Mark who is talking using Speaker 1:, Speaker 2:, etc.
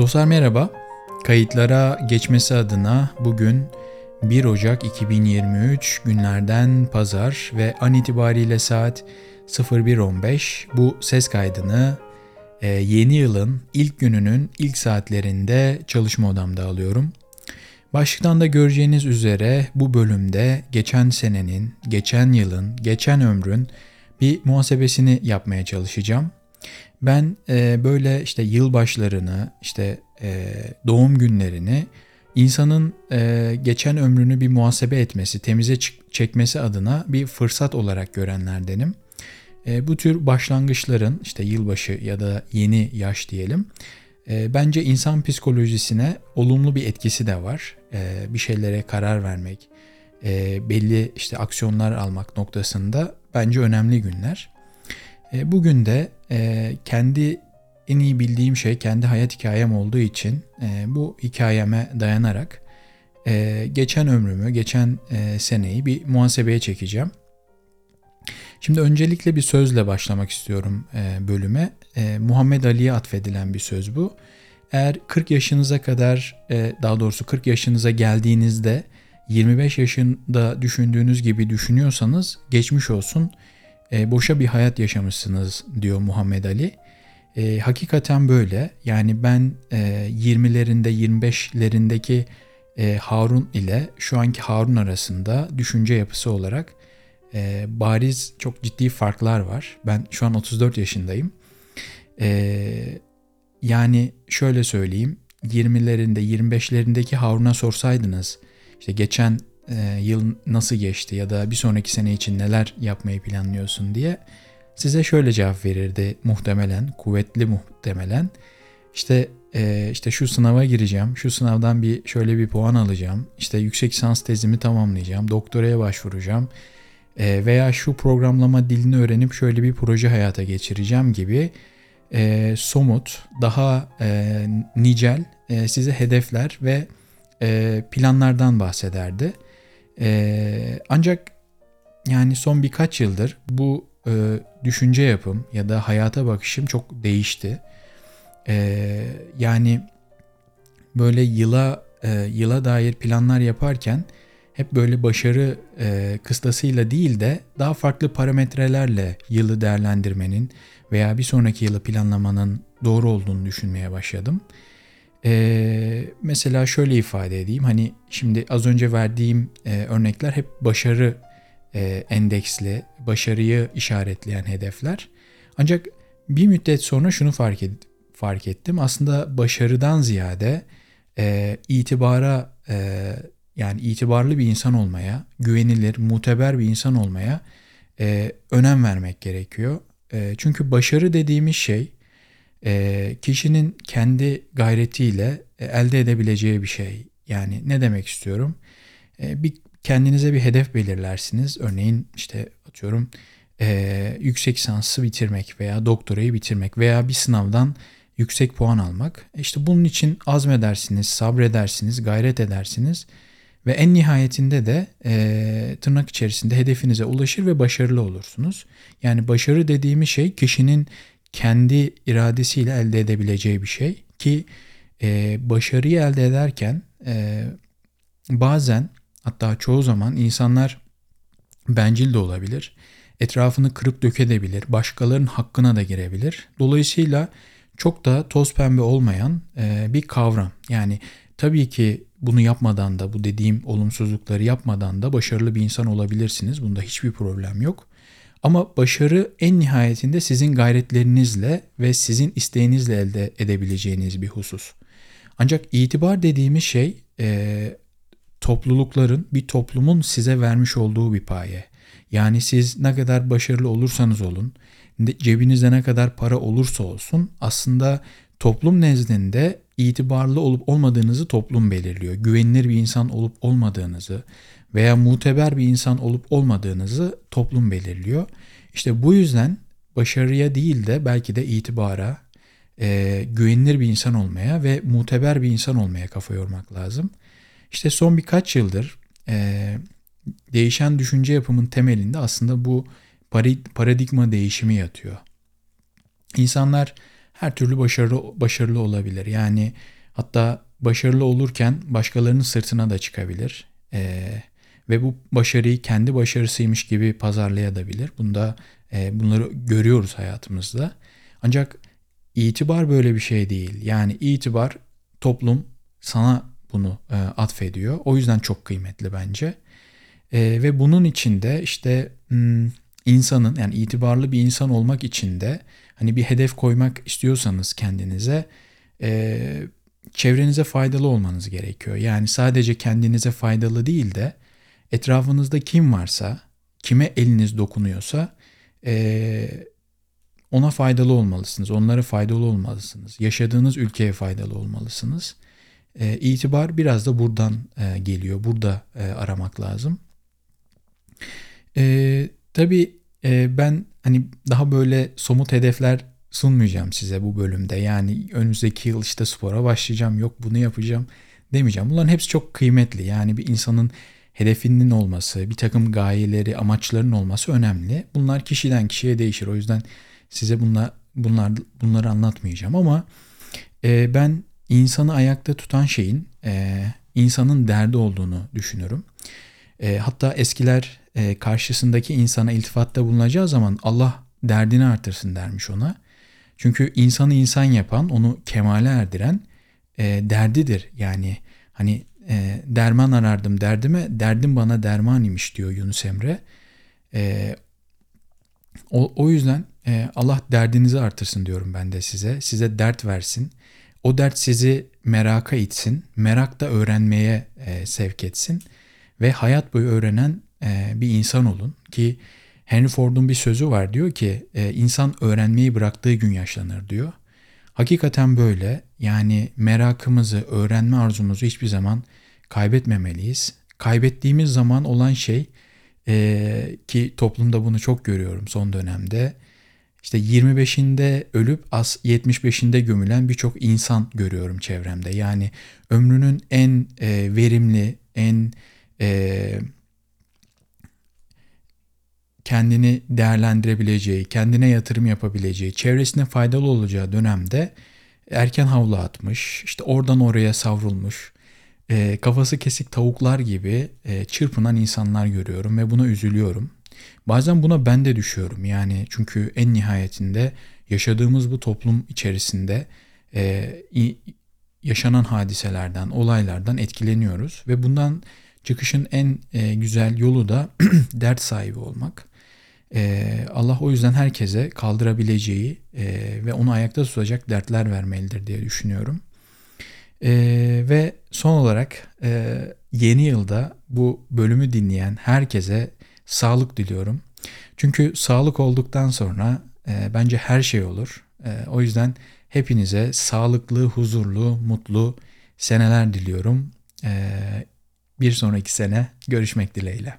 Speaker 1: Dostlar merhaba. Kayıtlara geçmesi adına bugün 1 Ocak 2023 günlerden pazar ve an itibariyle saat 01.15 bu ses kaydını e, yeni yılın ilk gününün ilk saatlerinde çalışma odamda alıyorum. Başlıktan da göreceğiniz üzere bu bölümde geçen senenin, geçen yılın, geçen ömrün bir muhasebesini yapmaya çalışacağım. Ben e, böyle işte yılbaşlarını, işte e, doğum günlerini insanın e, geçen ömrünü bir muhasebe etmesi, temize çekmesi adına bir fırsat olarak görenlerdenim. E, bu tür başlangıçların işte yılbaşı ya da yeni yaş diyelim e, bence insan psikolojisine olumlu bir etkisi de var. E, bir şeylere karar vermek, e, belli işte aksiyonlar almak noktasında bence önemli günler. E, bugün de e, kendi en iyi bildiğim şey kendi hayat hikayem olduğu için e, bu hikayeme dayanarak e, geçen ömrümü, geçen e, seneyi bir muhasebeye çekeceğim. Şimdi öncelikle bir sözle başlamak istiyorum bölüme. Muhammed Ali'ye atfedilen bir söz bu. Eğer 40 yaşınıza kadar, daha doğrusu 40 yaşınıza geldiğinizde 25 yaşında düşündüğünüz gibi düşünüyorsanız geçmiş olsun e, boşa bir hayat yaşamışsınız diyor Muhammed Ali. E, hakikaten böyle. Yani ben e, 20'lerinde 25'lerindeki e, Harun ile şu anki Harun arasında düşünce yapısı olarak e, bariz çok ciddi farklar var. Ben şu an 34 yaşındayım. E, yani şöyle söyleyeyim 20'lerinde 25'lerindeki Harun'a sorsaydınız işte geçen e, yıl nasıl geçti ya da bir sonraki sene için neler yapmayı planlıyorsun diye size şöyle cevap verirdi muhtemelen, kuvvetli muhtemelen. İşte e, işte şu sınava gireceğim, şu sınavdan bir şöyle bir puan alacağım, işte yüksek lisans tezimi tamamlayacağım, doktoraya başvuracağım e, veya şu programlama dilini öğrenip şöyle bir proje hayata geçireceğim gibi e, somut, daha nicel size hedefler ve planlardan bahsederdi. E, ancak yani son birkaç yıldır bu e, düşünce yapım ya da hayata bakışım çok değişti. E, yani böyle yıla e, yıla dair planlar yaparken hep böyle başarı e, kıstasıyla değil de daha farklı parametrelerle yılı değerlendirmenin veya bir sonraki yılı planlamanın doğru olduğunu düşünmeye başladım. Ee, mesela şöyle ifade edeyim. Hani şimdi az önce verdiğim e, örnekler hep başarı e, endeksli, başarıyı işaretleyen hedefler. Ancak bir müddet sonra şunu fark, ed- fark ettim. Aslında başarıdan ziyade e, itibara e, yani itibarlı bir insan olmaya, güvenilir, muteber bir insan olmaya e, önem vermek gerekiyor. E, çünkü başarı dediğimiz şey e, kişinin kendi gayretiyle elde edebileceği bir şey. Yani ne demek istiyorum? E, bir kendinize bir hedef belirlersiniz. Örneğin işte atıyorum e, yüksek lisansı bitirmek veya doktorayı bitirmek veya bir sınavdan yüksek puan almak. İşte bunun için azmedersiniz, sabredersiniz, gayret edersiniz ve en nihayetinde de e, tırnak içerisinde hedefinize ulaşır ve başarılı olursunuz. Yani başarı dediğimiz şey kişinin kendi iradesiyle elde edebileceği bir şey ki e, başarıyı elde ederken e, bazen hatta çoğu zaman insanlar bencil de olabilir. Etrafını kırıp dökebilir, başkalarının hakkına da girebilir. Dolayısıyla çok da toz pembe olmayan e, bir kavram. Yani tabii ki bunu yapmadan da bu dediğim olumsuzlukları yapmadan da başarılı bir insan olabilirsiniz. Bunda hiçbir problem yok. Ama başarı en nihayetinde sizin gayretlerinizle ve sizin isteğinizle elde edebileceğiniz bir husus. Ancak itibar dediğimiz şey e, toplulukların, bir toplumun size vermiş olduğu bir paye. Yani siz ne kadar başarılı olursanız olun, cebinizde ne kadar para olursa olsun aslında toplum nezdinde itibarlı olup olmadığınızı toplum belirliyor. Güvenilir bir insan olup olmadığınızı veya muteber bir insan olup olmadığınızı toplum belirliyor. İşte bu yüzden başarıya değil de belki de itibara, e, güvenilir bir insan olmaya ve muteber bir insan olmaya kafa yormak lazım. İşte son birkaç yıldır e, değişen düşünce yapımın temelinde aslında bu paradigma değişimi yatıyor. İnsanlar her türlü başarılı başarılı olabilir. Yani hatta başarılı olurken başkalarının sırtına da çıkabilir. E, ve bu başarıyı kendi başarısıymış gibi pazarlayabilir. Bunda e, bunları görüyoruz hayatımızda. Ancak itibar böyle bir şey değil. Yani itibar toplum sana bunu e, atfediyor. O yüzden çok kıymetli bence. E, ve bunun içinde işte hmm, insanın yani itibarlı bir insan olmak için de hani bir hedef koymak istiyorsanız kendinize e, çevrenize faydalı olmanız gerekiyor. Yani sadece kendinize faydalı değil de etrafınızda kim varsa, kime eliniz dokunuyorsa e, ona faydalı olmalısınız. Onlara faydalı olmalısınız. Yaşadığınız ülkeye faydalı olmalısınız. E, itibar biraz da buradan e, geliyor. Burada e, aramak lazım. E, tabii e, ben hani daha böyle somut hedefler sunmayacağım size bu bölümde. Yani önümüzdeki yıl işte spora başlayacağım, yok bunu yapacağım demeyeceğim. Bunların hepsi çok kıymetli. Yani bir insanın hedefinin olması, bir takım gayeleri, amaçlarının olması önemli. Bunlar kişiden kişiye değişir. O yüzden size bunlar, bunlar bunları anlatmayacağım ama e, ben insanı ayakta tutan şeyin e, insanın derdi olduğunu düşünürüm. E, hatta eskiler e, karşısındaki insana iltifatta bulunacağı zaman Allah derdini artırsın dermiş ona. Çünkü insanı insan yapan, onu kemale erdiren e, derdidir. Yani hani e, derman arardım derdime, derdim bana derman imiş diyor Yunus Emre. E, o, o yüzden e, Allah derdinizi artırsın diyorum ben de size. Size dert versin. O dert sizi meraka itsin. Merak da öğrenmeye e, sevk etsin. Ve hayat boyu öğrenen e, bir insan olun. Ki Henry Ford'un bir sözü var diyor ki e, insan öğrenmeyi bıraktığı gün yaşlanır diyor. Hakikaten böyle yani merakımızı, öğrenme arzumuzu hiçbir zaman kaybetmemeliyiz. Kaybettiğimiz zaman olan şey e, ki toplumda bunu çok görüyorum son dönemde. İşte 25'inde ölüp as 75'inde gömülen birçok insan görüyorum çevremde. Yani ömrünün en e, verimli, en e, kendini değerlendirebileceği, kendine yatırım yapabileceği, çevresine faydalı olacağı dönemde erken havlu atmış, işte oradan oraya savrulmuş, e, kafası kesik tavuklar gibi e, çırpınan insanlar görüyorum ve buna üzülüyorum. Bazen buna ben de düşüyorum yani çünkü en nihayetinde yaşadığımız bu toplum içerisinde e, yaşanan hadiselerden, olaylardan etkileniyoruz ve bundan çıkışın en e, güzel yolu da dert sahibi olmak. E, Allah o yüzden herkese kaldırabileceği e, ve onu ayakta tutacak dertler vermelidir diye düşünüyorum. E, ve son olarak e, yeni yılda bu bölümü dinleyen herkese sağlık diliyorum. Çünkü sağlık olduktan sonra e, bence her şey olur. E, o yüzden hepinize sağlıklı, huzurlu, mutlu seneler diliyorum. E, bir sonraki sene görüşmek dileğiyle.